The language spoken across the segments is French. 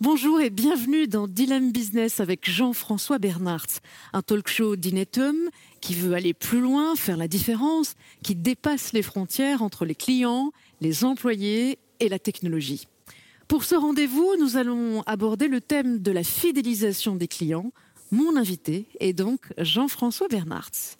Bonjour et bienvenue dans Dilemme Business avec Jean-François Bernhardt, un talk show d'Inetum qui veut aller plus loin, faire la différence, qui dépasse les frontières entre les clients, les employés et la technologie. Pour ce rendez-vous, nous allons aborder le thème de la fidélisation des clients. Mon invité est donc Jean-François Bernhardt.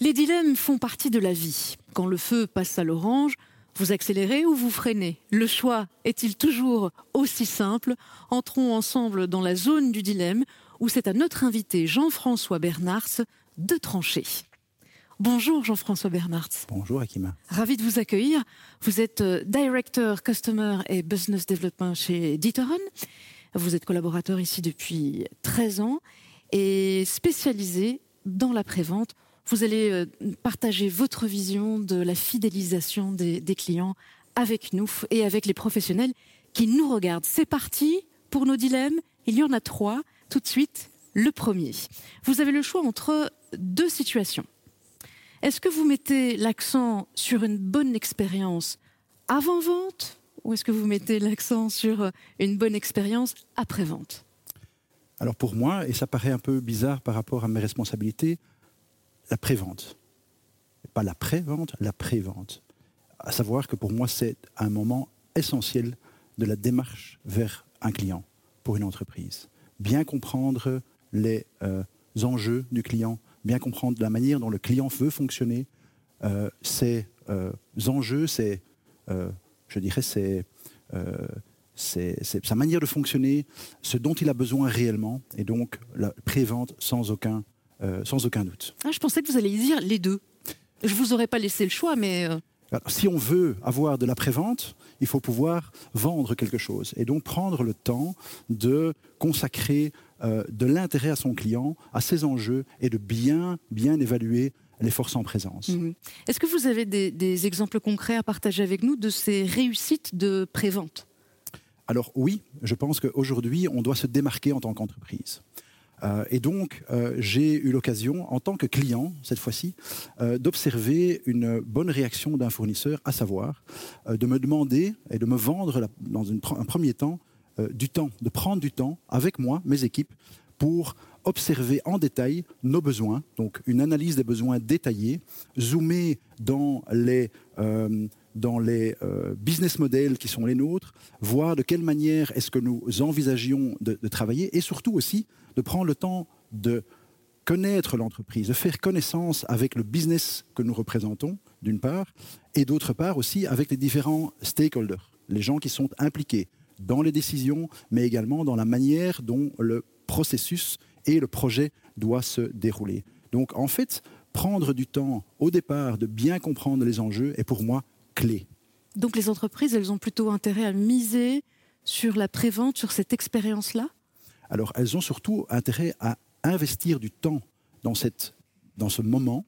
Les dilemmes font partie de la vie. Quand le feu passe à l'orange, vous accélérez ou vous freinez? Le choix est-il toujours aussi simple? Entrons ensemble dans la zone du dilemme où c'est à notre invité Jean-François Bernards de trancher. Bonjour Jean-François Bernards. Bonjour Akima. Ravi de vous accueillir. Vous êtes euh, Director Customer et Business Development chez Ditoron. Vous êtes collaborateur ici depuis 13 ans et spécialisé dans la prévente vous allez euh, partager votre vision de la fidélisation des, clients avec nous et avec les professionnels qui nous regardent. C'est parti pour nos dilemmes. Il y en a trois. Tout de suite, le premier. Vous avez le choix entre deux situations. Est-ce que vous mettez l'accent sur une bonne expérience avant-vente ou est-ce que vous mettez l'accent sur une bonne expérience après-vente Alors pour moi, et ça paraît un peu bizarre par rapport à mes responsabilités, la prévente. Pas la pré-vente, la prévente. À savoir que pour moi, c'est un moment essentiel de la démarche vers un client pour une entreprise. Bien comprendre les euh, enjeux du client, bien comprendre la manière dont le client veut fonctionner, euh, ses euh, enjeux, c'est, je dirais, c'est sa manière de fonctionner, ce dont il a besoin réellement, et donc la prévente sans aucun euh, sans aucun doute. Ah, je pensais que vous alliez dire les deux. Je vous aurais pas laissé le choix, mais... Euh, si on veut avoir de la prévente, il faut pouvoir vendre quelque chose et donc prendre le temps de consacrer euh, de l'intérêt à son client, à ses enjeux et de bien, bien évaluer les forces en présence. Mhm. Est-ce que vous avez des, des, exemples concrets à partager avec nous de ces réussites de prévente? Alors oui, je pense qu'aujourd'hui, on doit se démarquer en tant qu'entreprise. Euh, et donc, euh, j'ai eu l'occasion, en tant que client, cette fois-ci, euh, d'observer une bonne réaction d'un fournisseur, à savoir de me demander et de me vendre, dans un premier temps, du temps, de prendre du temps avec moi, mes équipes, pour observer en détail nos besoins, donc une analyse des besoins détaillés, zoomer dans les, dans les business models qui sont les nôtres, voir de quelle manière est-ce que nous envisagions de, de travailler, et surtout aussi de prendre le temps de connaître l'entreprise, de faire connaissance avec le business que nous représentons, d'une part, et d'autre part aussi avec les différents stakeholders, les gens qui sont impliqués dans les décisions, mais également dans la manière dont le processus et le projet doivent se dérouler. Donc en fait, prendre du temps au départ de bien comprendre les enjeux est pour moi clé. Donc les entreprises, elles ont plutôt intérêt à miser sur la prévente, sur cette expérience-là? Alors elles ont surtout intérêt à investir du temps dans, cette, dans ce moment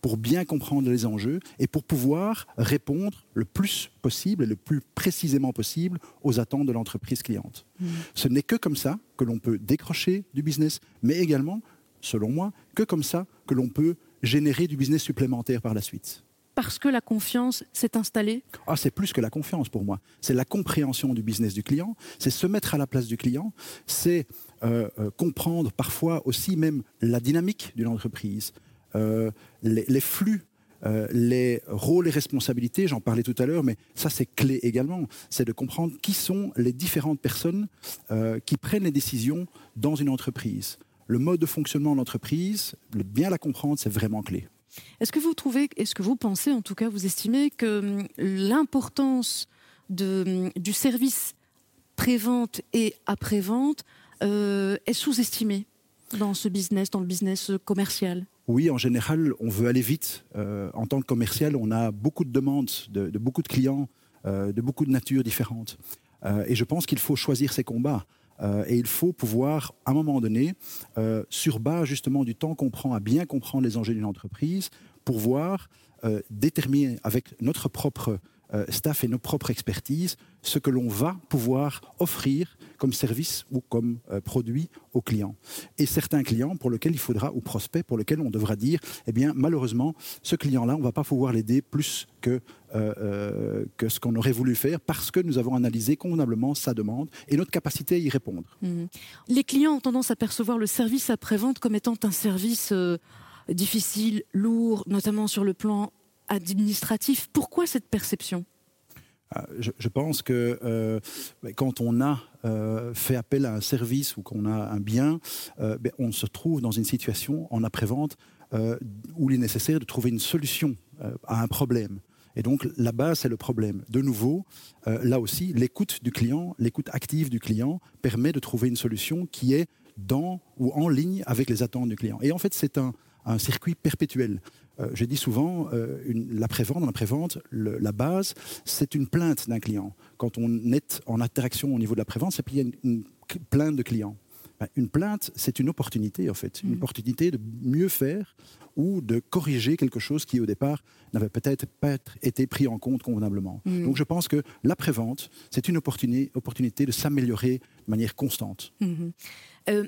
pour bien comprendre les enjeux et pour pouvoir répondre le plus possible et le plus précisément possible aux attentes de l'entreprise cliente. Mmh. Ce n'est que comme ça que l'on peut décrocher du business, mais également, selon moi, que comme ça que l'on peut générer du business supplémentaire par la suite parce que la confiance s'est installée ah, C'est plus que la confiance pour moi. C'est la compréhension du business du client, c'est se mettre à la place du client, c'est euh, euh, comprendre parfois aussi même la dynamique d'une entreprise, euh, les, flux. les rôles et responsabilités, j'en parlais tout à l'heure, mais ça c'est clé également, c'est de comprendre qui sont les différentes personnes qui prennent les décisions dans une entreprise. Le mode de fonctionnement de l'entreprise, bien la comprendre, c'est vraiment clé. Est-ce que vous trouvez, est-ce que vous pensez, en tout cas, vous estimez que hum, l'importance hum, du service pré-vente et après-vente euh, est sous-estimée dans ce business, dans le business commercial? Oui, en général, on veut aller vite. Euh, en tant que commercial, on a beaucoup de demandes de, beaucoup de clients, euh, de beaucoup de natures différentes. et je pense qu'il faut choisir ses combats. Euh, et il faut pouvoir, à un moment donné, euh, sur base justement du temps qu'on prend à bien comprendre les enjeux d'une entreprise, pouvoir euh, déterminer avec notre propre staff et nos propres expertises ce que l'on va pouvoir offrir comme service ou comme produit aux clients. Et certains clients pour lesquels il faudra, ou prospects pour lesquels on devra dire, eh bien malheureusement, ce client-là, on ne va pas pouvoir l'aider plus que, que ce qu'on aurait voulu faire parce que nous avons analysé convenablement sa demande et notre capacité à y répondre. Mmh. Les clients ont tendance à percevoir le service après-vente comme étant un service difficile, lourd, notamment sur le plan administratif. Pourquoi cette perception? Ah, je, pense que euh, quand on a euh, fait appel à un service ou qu'on a un bien, euh, ben, on se trouve dans une situation en après-vente où il est nécessaire de trouver une solution à un problème. Et donc la base, c'est le problème. De nouveau, là aussi, l'écoute du client, l'écoute active du client permet de trouver une solution qui est dans ou en ligne avec les attentes du client. Et en fait, c'est un circuit perpétuel. Euh, je dis souvent, euh, l'après-vente, l'après-vente, la base, c'est une plainte d'un client. Quand on est en interaction au niveau de l'après-vente, c'est qu'il y a une, plainte de clients. Ben, une plainte, c'est une opportunité, en fait. Une mmh. opportunité de mieux faire ou de corriger quelque chose qui, au départ, n'avait peut-être pas été pris en compte convenablement. Mmh. Donc, je pense que l'après-vente, c'est une opportunité, opportunité de s'améliorer de manière constante. Mmh. Euh,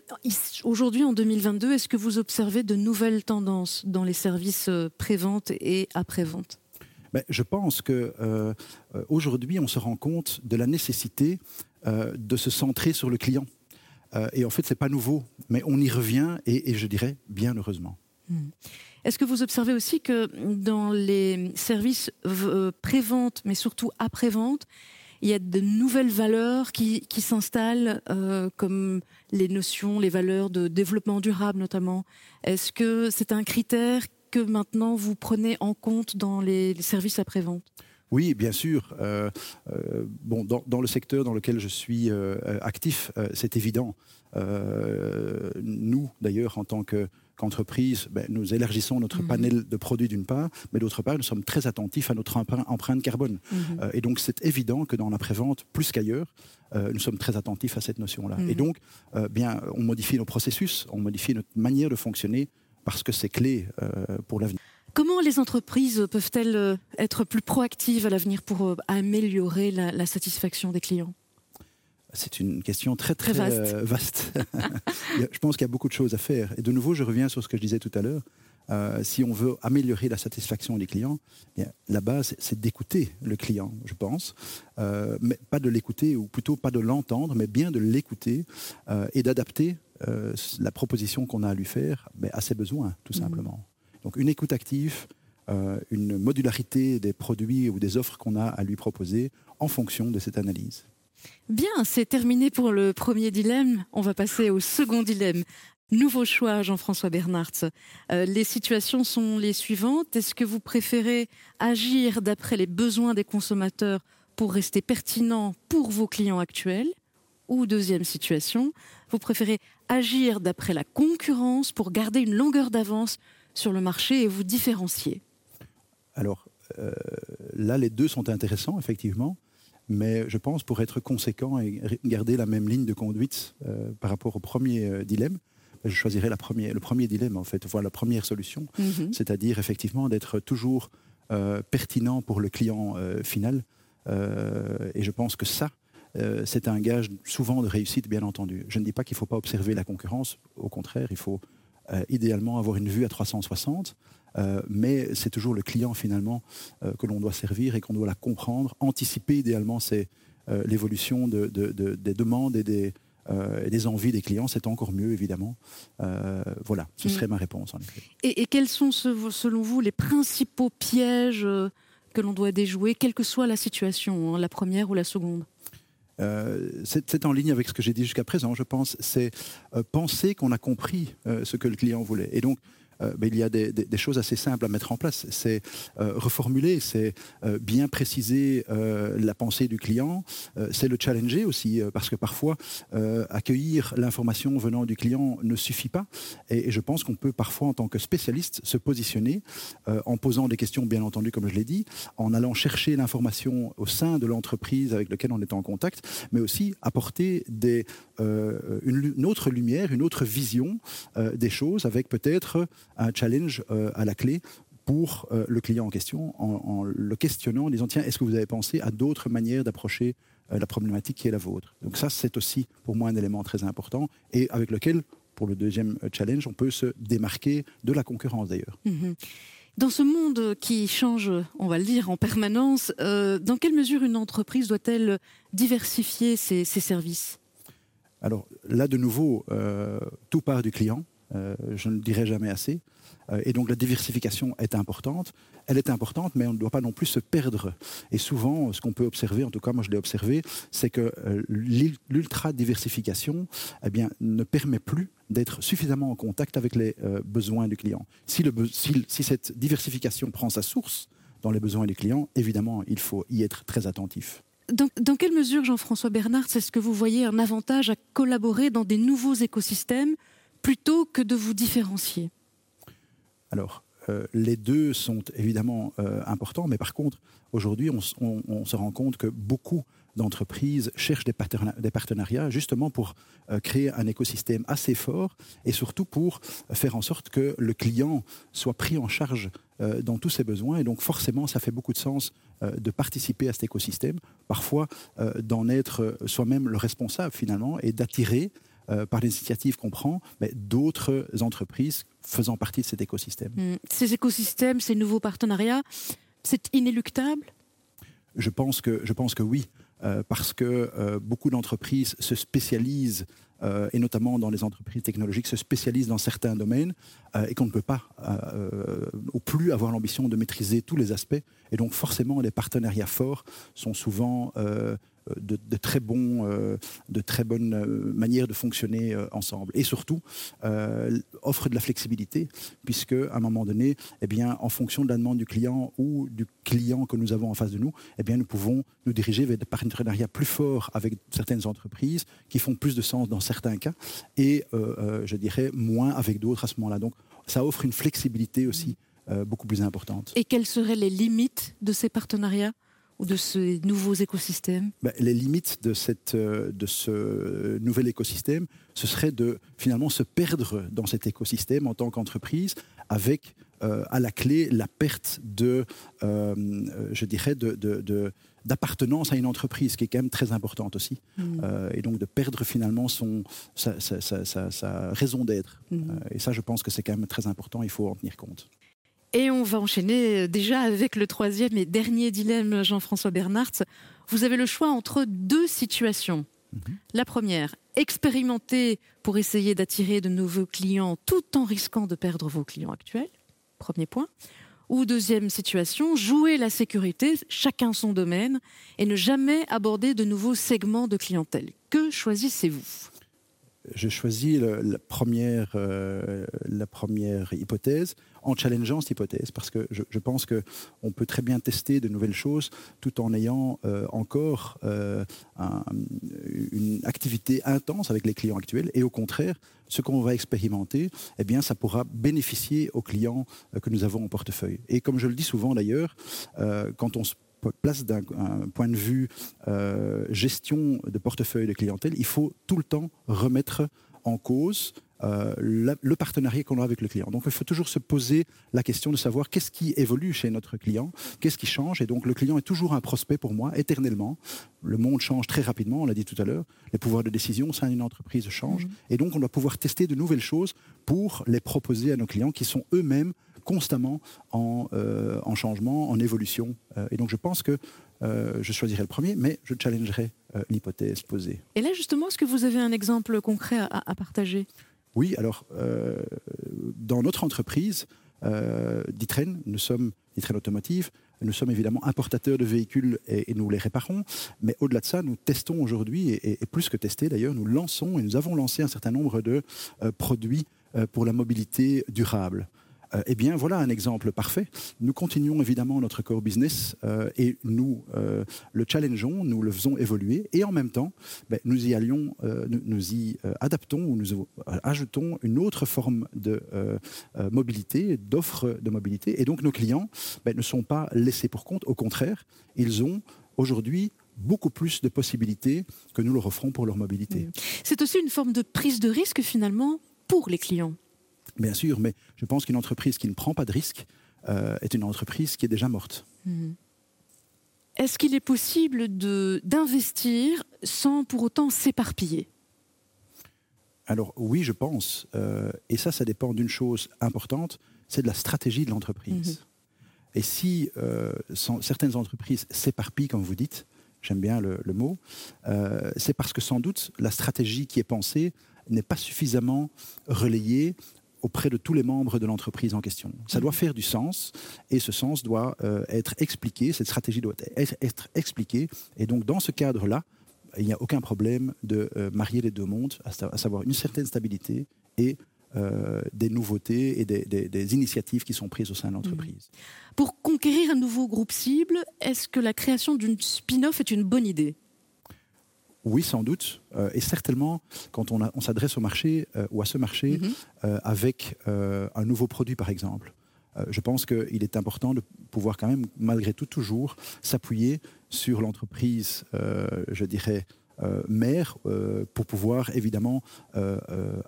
aujourd'hui, en 2022, est-ce que vous observez de nouvelles tendances dans les services euh, pré-vente et après-vente? Ben, je pense que euh, aujourd'hui, on se rend compte de la nécessité de se centrer sur le client. et en fait, c'est pas nouveau, mais on y revient et, je dirais bien heureusement. Hmm. Est-ce que vous observez aussi que dans les services pré-vente, mais surtout après-vente, il y a de nouvelles valeurs qui, s'installent, euh, comme les notions, les valeurs de développement durable notamment. Est-ce que c'est un critère que maintenant vous prenez en compte dans les, services après-vente? Oui, bien sûr. Euh, euh, bon, dans, le secteur dans lequel je suis actif, c'est évident. nous, d'ailleurs, en tant que qu'entreprise, ben, nous élargissons notre mhm. panel de produits d'une part, mais d'autre part, nous sommes très attentifs à notre empreinte carbone. Mhm. Euh, et donc, c'est évident que dans l'après-vente, plus qu'ailleurs, euh, nous sommes très attentifs à cette notion-là. Et mhm. donc, euh, bien, on modifie nos processus, on modifie notre manière de fonctionner parce que c'est clé pour l'avenir. Comment les entreprises peuvent-elles être plus proactives à l'avenir pour améliorer la satisfaction des clients? C'est une question très très, vaste. Euh, je pense qu'il y a beaucoup de choses à faire. Et de nouveau, je reviens sur ce que je disais tout à l'heure. Euh, si on veut améliorer la satisfaction des clients, la base, c'est d'écouter le client, je pense. Euh, mais pas de l'écouter, ou plutôt pas de l'entendre, mais bien de l'écouter et d'adapter la proposition qu'on a à lui faire mais à ses besoins, tout mmh. simplement. Donc une écoute active, une modularité des produits ou des offres qu'on a à lui proposer en fonction de cette analyse. Bien, c'est terminé pour le premier dilemme. On va passer au second dilemme. Nouveau choix, Jean-François Bernhardt. Euh, les situations sont les suivantes. Est-ce que vous préférez agir d'après les besoins des consommateurs pour rester pertinent pour vos clients actuels? Ou deuxième situation, vous préférez agir d'après la concurrence pour garder une longueur d'avance sur le marché et vous différencier? Alors euh, là, les deux sont intéressants, effectivement. Mais je pense pour être conséquent et garder la même ligne de conduite euh, par rapport au premier euh, dilemme, je choisirais la première, le premier dilemme, en fait, voilà la première solution, mhm. c'est-à-dire effectivement d'être toujours euh, pertinent pour le client final. et je pense que ça, c'est un gage souvent de réussite, bien entendu. Je ne dis pas qu'il ne faut pas observer la concurrence, au contraire, il faut idéalement avoir une vue à 360. Euh, mais c'est toujours le client finalement euh, que l'on doit servir et qu'on doit la comprendre, anticiper idéalement euh, l'évolution des demandes et des, des envies des clients, c'est encore mieux évidemment. voilà, ce serait mm. ma réponse en effet. Et, quels sont selon vous les principaux pièges que l'on doit déjouer, quelle que soit la situation, hein, la première ou la seconde? C'est en ligne avec ce que j'ai dit jusqu'à présent, je pense. C'est penser qu'on a compris ce que le client voulait. Et donc, euh, il y a des, choses assez simples à mettre en place. C'est euh, reformuler, c'est euh, bien préciser la pensée du client, c'est le challenger aussi, parce que parfois, accueillir l'information venant du client ne suffit pas. Et, je pense qu'on peut parfois, en tant que spécialiste, se positionner en posant des questions, bien entendu, comme je l'ai dit, en allant chercher l'information au sein de l'entreprise avec laquelle on est en contact, mais aussi apporter des, une, autre lumière, une autre vision des choses avec peut-être un challenge euh, à la clé pour le client en question, en, le questionnant, en disant tiens, est-ce que vous avez pensé à d'autres manières d'approcher la problématique qui est la vôtre? Donc ça, c'est aussi pour moi un élément très important et avec lequel, pour le deuxième challenge, on peut se démarquer de la concurrence d'ailleurs. Mhm. Dans ce monde qui change, on va le dire, en permanence, euh, dans quelle mesure une entreprise doit-elle diversifier ses, services? Alors là, de nouveau, euh, tout part du client. Euh, je ne le dirai jamais assez. Euh, et donc la diversification est importante. Elle est importante, mais on ne doit pas non plus se perdre. Et souvent, ce qu'on peut observer, en tout cas moi je l'ai observé, c'est que euh, l'ultra-diversification eh bien, ne permet plus d'être suffisamment en contact avec les besoins du client. Si, cette diversification prend sa source dans les besoins des clients, évidemment, il faut y être très attentif. Dans, dans, quelle mesure, Jean-François Bernard, est-ce que vous voyez un avantage à collaborer dans des nouveaux écosystèmes plutôt que de vous différencier Alors, euh, les deux sont évidemment euh, importants, mais par contre, aujourd'hui, on, se rend compte que beaucoup d'entreprises cherchent des, partenariats justement pour euh, créer un écosystème assez fort et surtout pour faire en sorte que le client soit pris en charge dans tous ses besoins. Et donc forcément, ça fait beaucoup de sens de participer à cet écosystème, parfois d'en être soi-même le responsable finalement et d'attirer euh, par les initiatives qu'on prend, mais d'autres entreprises faisant partie de cet écosystème. Hmm. Ces écosystèmes, ces nouveaux partenariats, c'est inéluctable? Je pense, que, je pense que oui, euh, parce que euh, beaucoup d'entreprises se spécialisent et notamment dans les entreprises technologiques, se spécialisent dans certains domaines et qu'on ne peut pas ou plus avoir l'ambition de maîtriser tous les aspects. Et donc forcément, les partenariats forts sont souvent de, très euh, de très bonnes euh, manières de fonctionner euh, ensemble. Et surtout, offre de la flexibilité, puisque à un moment donné, eh bien, en fonction de la demande du client ou du client que nous avons en face de nous, eh bien, nous pouvons nous diriger vers des partenariats plus forts avec certaines entreprises qui font plus de sens dans certains cas et, je dirais, moins avec d'autres à ce moment-là. Donc, ça offre une flexibilité aussi beaucoup plus importante. Et quelles seraient les limites de ces partenariats? Ou de ces nouveaux écosystèmes bah, Les limites de, cette, euh, de ce nouvel écosystème, ce serait de finalement se perdre dans cet écosystème en tant qu'entreprise avec euh, à la clé la perte de, euh, je dirais, de, d'appartenance à une entreprise, qui est quand même très importante aussi. Mm. et donc de perdre finalement son, sa, raison d'être. Mm. et ça, je pense que c'est quand même très important, il faut en tenir compte. Et on va enchaîner euh, déjà avec le troisième et dernier dilemme, Jean-François Bernhardt. Vous avez le choix entre deux situations. Mhm. La première, expérimenter pour essayer d'attirer de nouveaux clients tout en risquant de perdre vos clients actuels. Premier point. Ou deuxième situation, jouer la sécurité, chacun son domaine, et ne jamais aborder de nouveaux segments de clientèle. Que choisissez-vous? Je choisis la, première, euh, la première hypothèse en challengeant cette hypothèse parce que je, pense qu'on peut très bien tester de nouvelles choses tout en ayant euh, encore euh, une activité intense avec les clients actuels et au contraire ce qu'on va expérimenter, eh bien, ça pourra bénéficier aux clients que nous avons en portefeuille. Et comme je le dis souvent d'ailleurs, quand on se place d'un point de vue euh, gestion de portefeuille de clientèle, il faut tout le temps remettre en cause euh, le partenariat qu'on a avec le client. Donc il faut toujours se poser la question de savoir qu'est-ce qui évolue chez notre client, qu'est-ce qui change. Et donc le client est toujours un prospect pour moi, éternellement. Le monde change très rapidement, on l'a dit tout à l'heure. Les pouvoirs de décision au sein d'une entreprise changent. Mmh. Et donc on doit pouvoir tester de nouvelles choses pour les proposer à nos clients qui sont eux-mêmes constamment en, euh, en, changement, en évolution. Euh, et donc je pense que euh, je choisirai le premier, mais je challengerai l'hypothèse posée. Et là justement, est-ce que vous avez un exemple concret à, partager? Oui, alors dans notre entreprise, Ditren, nous sommes Ditren Automotive, nous sommes évidemment importateurs de véhicules et, nous les réparons, mais au-delà de ça, nous testons aujourd'hui, et, plus que tester d'ailleurs, nous lançons et nous avons lancé un certain nombre de produits pour la mobilité durable. Euh, eh bien, voilà un exemple parfait. Nous continuons évidemment notre core business euh, et nous euh, le challengeons, nous le faisons évoluer et en même temps, ben, nous y allions, nous, y adaptons ou nous ajoutons une autre forme de mobilité, d'offre de mobilité. Et donc, nos clients ben, ne sont pas laissés pour compte. Au contraire, ils ont aujourd'hui beaucoup plus de possibilités que nous leur offrons pour leur mobilité. C'est aussi une forme de prise de risque finalement pour les clients. Bien sûr, mais je pense qu'une entreprise qui ne prend pas de risque est une entreprise qui est déjà morte. Mhm. Est-ce qu'il est possible d'investir sans pour autant s'éparpiller? Alors oui, je pense. et ça, ça dépend d'une chose importante, c'est de la stratégie de l'entreprise. Et si certaines entreprises s'éparpillent, comme vous dites, j'aime bien le, mot, euh, c'est parce que sans doute la stratégie qui est pensée n'est pas suffisamment relayée auprès de tous les membres de l'entreprise en question. Ça doit faire du sens et ce sens doit euh, être expliqué, cette stratégie doit être, expliquée. Et donc dans ce cadre-là, il n'y a aucun problème de euh, marier les deux mondes, à savoir une certaine stabilité et euh, des nouveautés et des, initiatives qui sont prises au sein de l'entreprise. Mmh. Pour conquérir un nouveau groupe cible, est-ce que la création d'une spin-off est une bonne idée? Oui, sans doute. Euh, et certainement, quand on, on s'adresse au marché euh, ou à ce marché mmh. avec un nouveau produit, par exemple, je pense qu'il est important de pouvoir quand même, malgré tout, toujours s'appuyer sur l'entreprise, je dirais, euh, mère euh, pour pouvoir évidemment euh,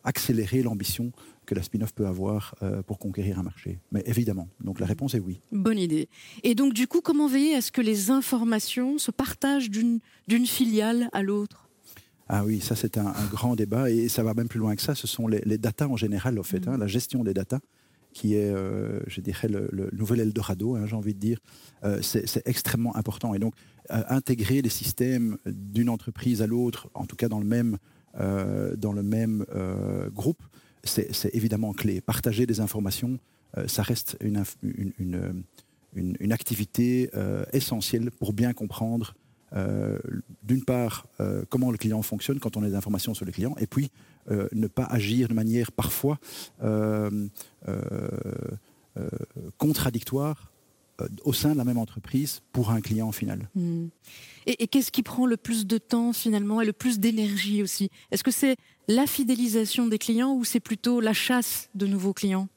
accélérer l'ambition que la spin-off peut avoir pour conquérir un marché. Mais évidemment, donc la réponse est oui. Bonne idée. Et donc du coup, comment veiller à ce que les informations se partagent d'une filiale à l'autre? Ah oui, ça c'est un, grand débat et ça va même plus loin que ça. Ce sont les, les datas en général, en fait, hein, la gestion des datas qui est, euh, je dirais, le, nouvel Eldorado, hein, j'ai envie de dire, euh, c'est extrêmement important. Et donc, euh, intégrer les systèmes d'une entreprise à l'autre, en tout cas dans le même, dans le même groupe, c'est évidemment clé. Partager des informations, ça reste une, une, activité essentielle pour bien comprendre d'une part, comment le client fonctionne quand on a des informations sur le client, et puis ne pas agir de manière parfois contradictoire au sein de la même entreprise pour un client final. Hmm. Et, qu'est-ce qui prend le plus de temps finalement et le plus d'énergie aussi? Est-ce que c'est la fidélisation des clients ou c'est plutôt la chasse de nouveaux clients?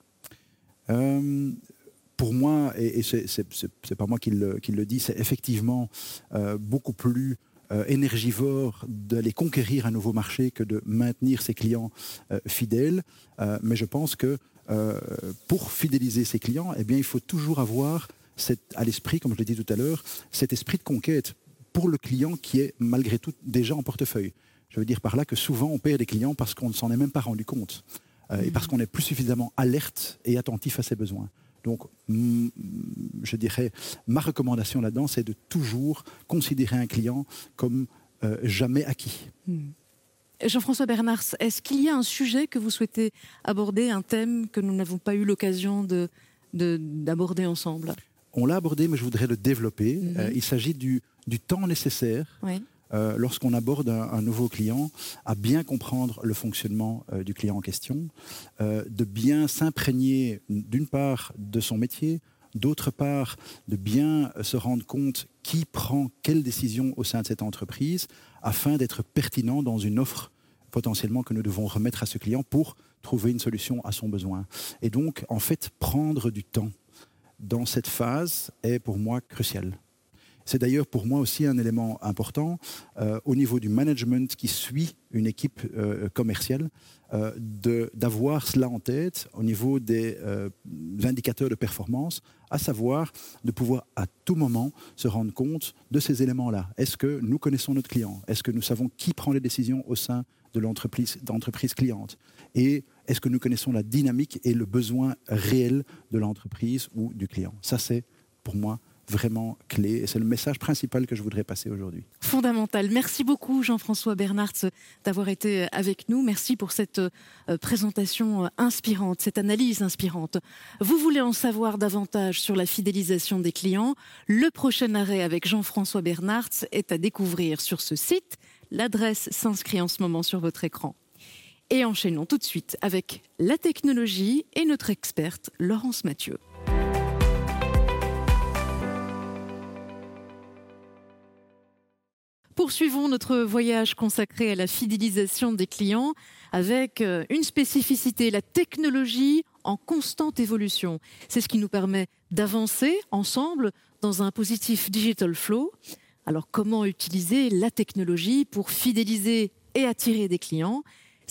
Pour moi, et, ce c'est pas moi qui le, qui le dis, c'est effectivement euh, beaucoup plus euh, énergivore d'aller conquérir un nouveau marché que de maintenir ses clients euh, fidèles. mais je pense que pour fidéliser ses clients, eh bien, il faut toujours avoir à l'esprit, comme je l'ai dit tout à l'heure, cet esprit de conquête pour le client qui est malgré tout déjà en portefeuille. Je veux dire par là que souvent on perd des clients parce qu'on ne s'en est même pas rendu compte et parce mmh. qu'on n'est plus suffisamment alerte et attentif à ses besoins. Donc, je dirais, ma recommandation là-dedans, c'est de toujours considérer un client comme euh, jamais acquis. Hmm. Jean-François Bernard, est-ce qu'il y a un sujet que vous souhaitez aborder, un thème que nous n'avons pas eu l'occasion d'aborder ensemble? On l'a abordé, mais je voudrais le développer. Mhm. Euh, il s'agit du, du, temps nécessaire oui. Euh, lorsqu'on aborde un, nouveau client, à bien comprendre le fonctionnement euh, du client en question, euh, de bien s'imprégner d'une part de son métier, d'autre part de bien se rendre compte qui prend quelle décision au sein de cette entreprise, afin d'être pertinent dans une offre potentiellement que nous devons remettre à ce client pour trouver une solution à son besoin. Et donc, en fait, prendre du temps dans cette phase est pour moi crucial. C'est d'ailleurs pour moi aussi un élément important euh, au niveau du management qui suit une équipe euh, commerciale, euh, d'avoir cela en tête au niveau des indicateurs de performance, à savoir de pouvoir à tout moment se rendre compte de ces éléments-là. Est-ce que nous connaissons notre client? Est-ce que nous savons qui prend les décisions au sein de l'entreprise cliente? Et est-ce que nous connaissons la dynamique et le besoin réel de l'entreprise ou du client? Ça, c'est pour moi vraiment clé. Et c'est le message principal que je voudrais passer aujourd'hui. Fondamental. Merci beaucoup Jean-François Bernard d'avoir été avec nous. Merci pour cette euh, présentation inspirante, cette analyse inspirante. Vous voulez en savoir davantage sur la fidélisation des clients? Le prochain arrêt avec Jean-François Bernard est à découvrir sur ce site. L'adresse s'inscrit en ce moment sur votre écran. Et enchaînons tout de suite avec la technologie et notre experte Laurence Mathieu. Poursuivons notre voyage consacré à la fidélisation des clients avec euh, une spécificité, la technologie en constante évolution. C'est ce qui nous permet d'avancer ensemble dans un positif digital flow. Alors comment utiliser la technologie pour fidéliser et attirer des clients?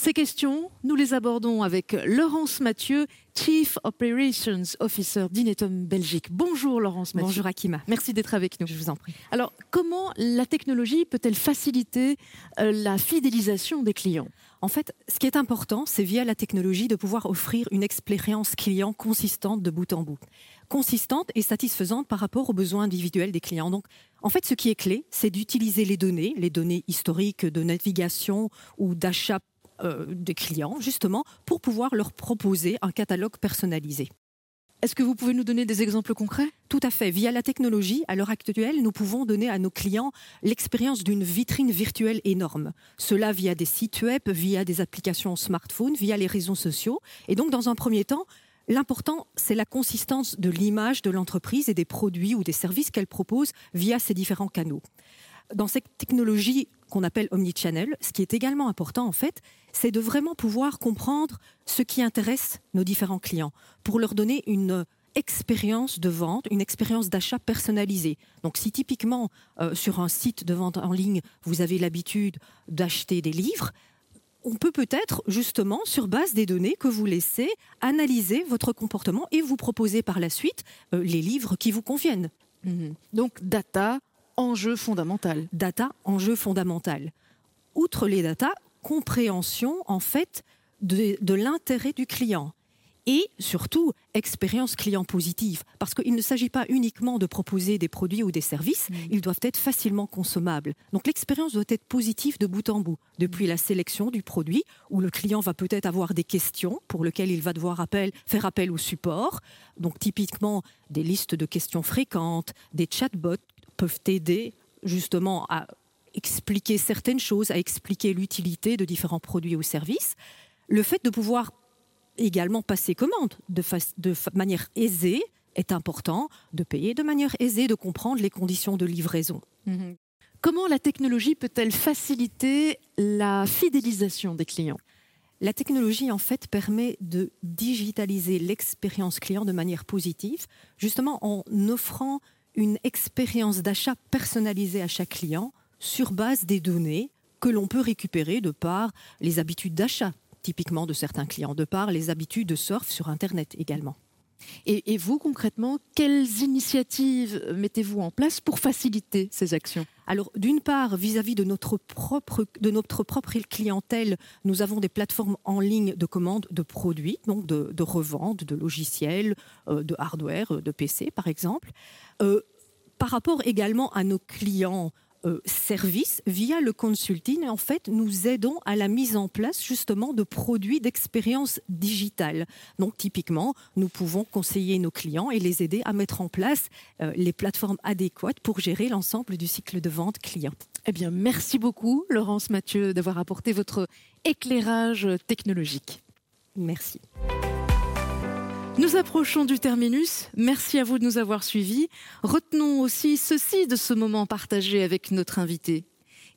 Ces questions, nous les abordons avec Laurence Mathieu, Chief Operations Officer d'Inetum Belgique. Bonjour Laurence Mathieu. Bonjour Akima. Merci d'être avec nous. Je vous en prie. Alors, comment la technologie peut-elle faciliter euh, la fidélisation des clients? En fait, ce qui est important, c'est via la technologie de pouvoir offrir une expérience client consistante de bout en bout. Consistante et satisfaisante par rapport aux besoins individuels des clients. Donc, en fait, ce qui est clé, c'est d'utiliser les données, les données historiques de navigation ou d'achat euh, des clients, justement, pour pouvoir leur proposer un catalogue personnalisé. Est-ce que vous pouvez nous donner des exemples concrets? Tout à fait. Via la technologie, à l'heure actuelle, nous pouvons donner à nos clients l'expérience d'une vitrine virtuelle énorme. Cela via des sites web, via des applications smartphone, via les réseaux sociaux. Et donc, dans un premier temps, L'important, c'est la consistance de l'image de l'entreprise et des produits ou des services qu'elle propose via ces différents canaux. Dans cette technologie qu'on appelle omnichannel, ce qui est également important en fait, c'est de vraiment pouvoir comprendre ce qui intéresse nos différents clients pour leur donner une expérience de vente, une expérience d'achat personnalisée. Donc si typiquement euh, sur un site de vente en ligne, vous avez l'habitude d'acheter des livres, on peut peut-être justement, sur base des données que vous laissez, analyser votre comportement et vous proposer par la suite euh, les livres qui vous conviennent. Mhm. Donc data, enjeu fondamental. Data, enjeu fondamental. Outre les data, compréhension en fait de, l'intérêt du client et surtout expérience client positive. Parce qu'il ne s'agit pas uniquement de proposer des produits ou des services, ils doivent être facilement consommables. Donc l'expérience doit être positive de bout en bout, depuis la sélection du produit, où le client va peut-être avoir des questions pour lesquelles il va devoir faire appel au support. Donc typiquement des listes de questions fréquentes, des chatbots peuvent aider justement à expliquer certaines choses, à expliquer l'utilité de différents produits ou services. Le fait de pouvoir également passer commande de, de manière aisée est important, de payer de manière aisée, de comprendre les conditions de livraison. Mhm. Comment la technologie peut-elle faciliter la fidélisation des clients? La technologie, en fait, permet de digitaliser l'expérience client de manière positive, justement en offrant une expérience d'achat personnalisée à chaque client sur base des données que l'on peut récupérer de par les habitudes d'achat, typiquement de certains clients, de par les habitudes de surf sur Internet également. Et, vous, concrètement, quelles initiatives mettez-vous en place pour faciliter ces actions? Alors, d'une part, vis-à-vis de notre propre de notre propre clientèle, nous avons des plateformes en ligne de commande de produits, donc de, revente de logiciels, euh, de hardware, euh, de PC, par exemple. Euh, par rapport également à nos clients euh, service via le consulting. En fait, nous aidons à la mise en place justement de produits d'expérience digitale. Donc, typiquement, nous pouvons conseiller nos clients et les aider à mettre en place euh, les plateformes adéquates pour gérer l'ensemble du cycle de vente client. Eh bien, merci beaucoup, Laurence Mathieu, d'avoir apporté votre éclairage technologique. Merci. Nous approchons du terminus. Merci à vous de nous avoir suivis. Retenons aussi ceci de ce moment partagé avec notre invité.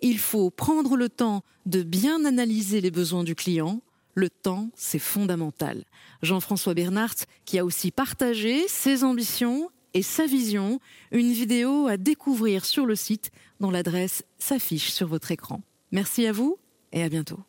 Il faut prendre le temps de bien analyser les besoins du client. Le temps, c'est fondamental. Jean-François Bernhardt, qui a aussi partagé ses ambitions et sa vision, une vidéo à découvrir sur le site dont l'adresse s'affiche sur votre écran. Merci à vous et à bientôt.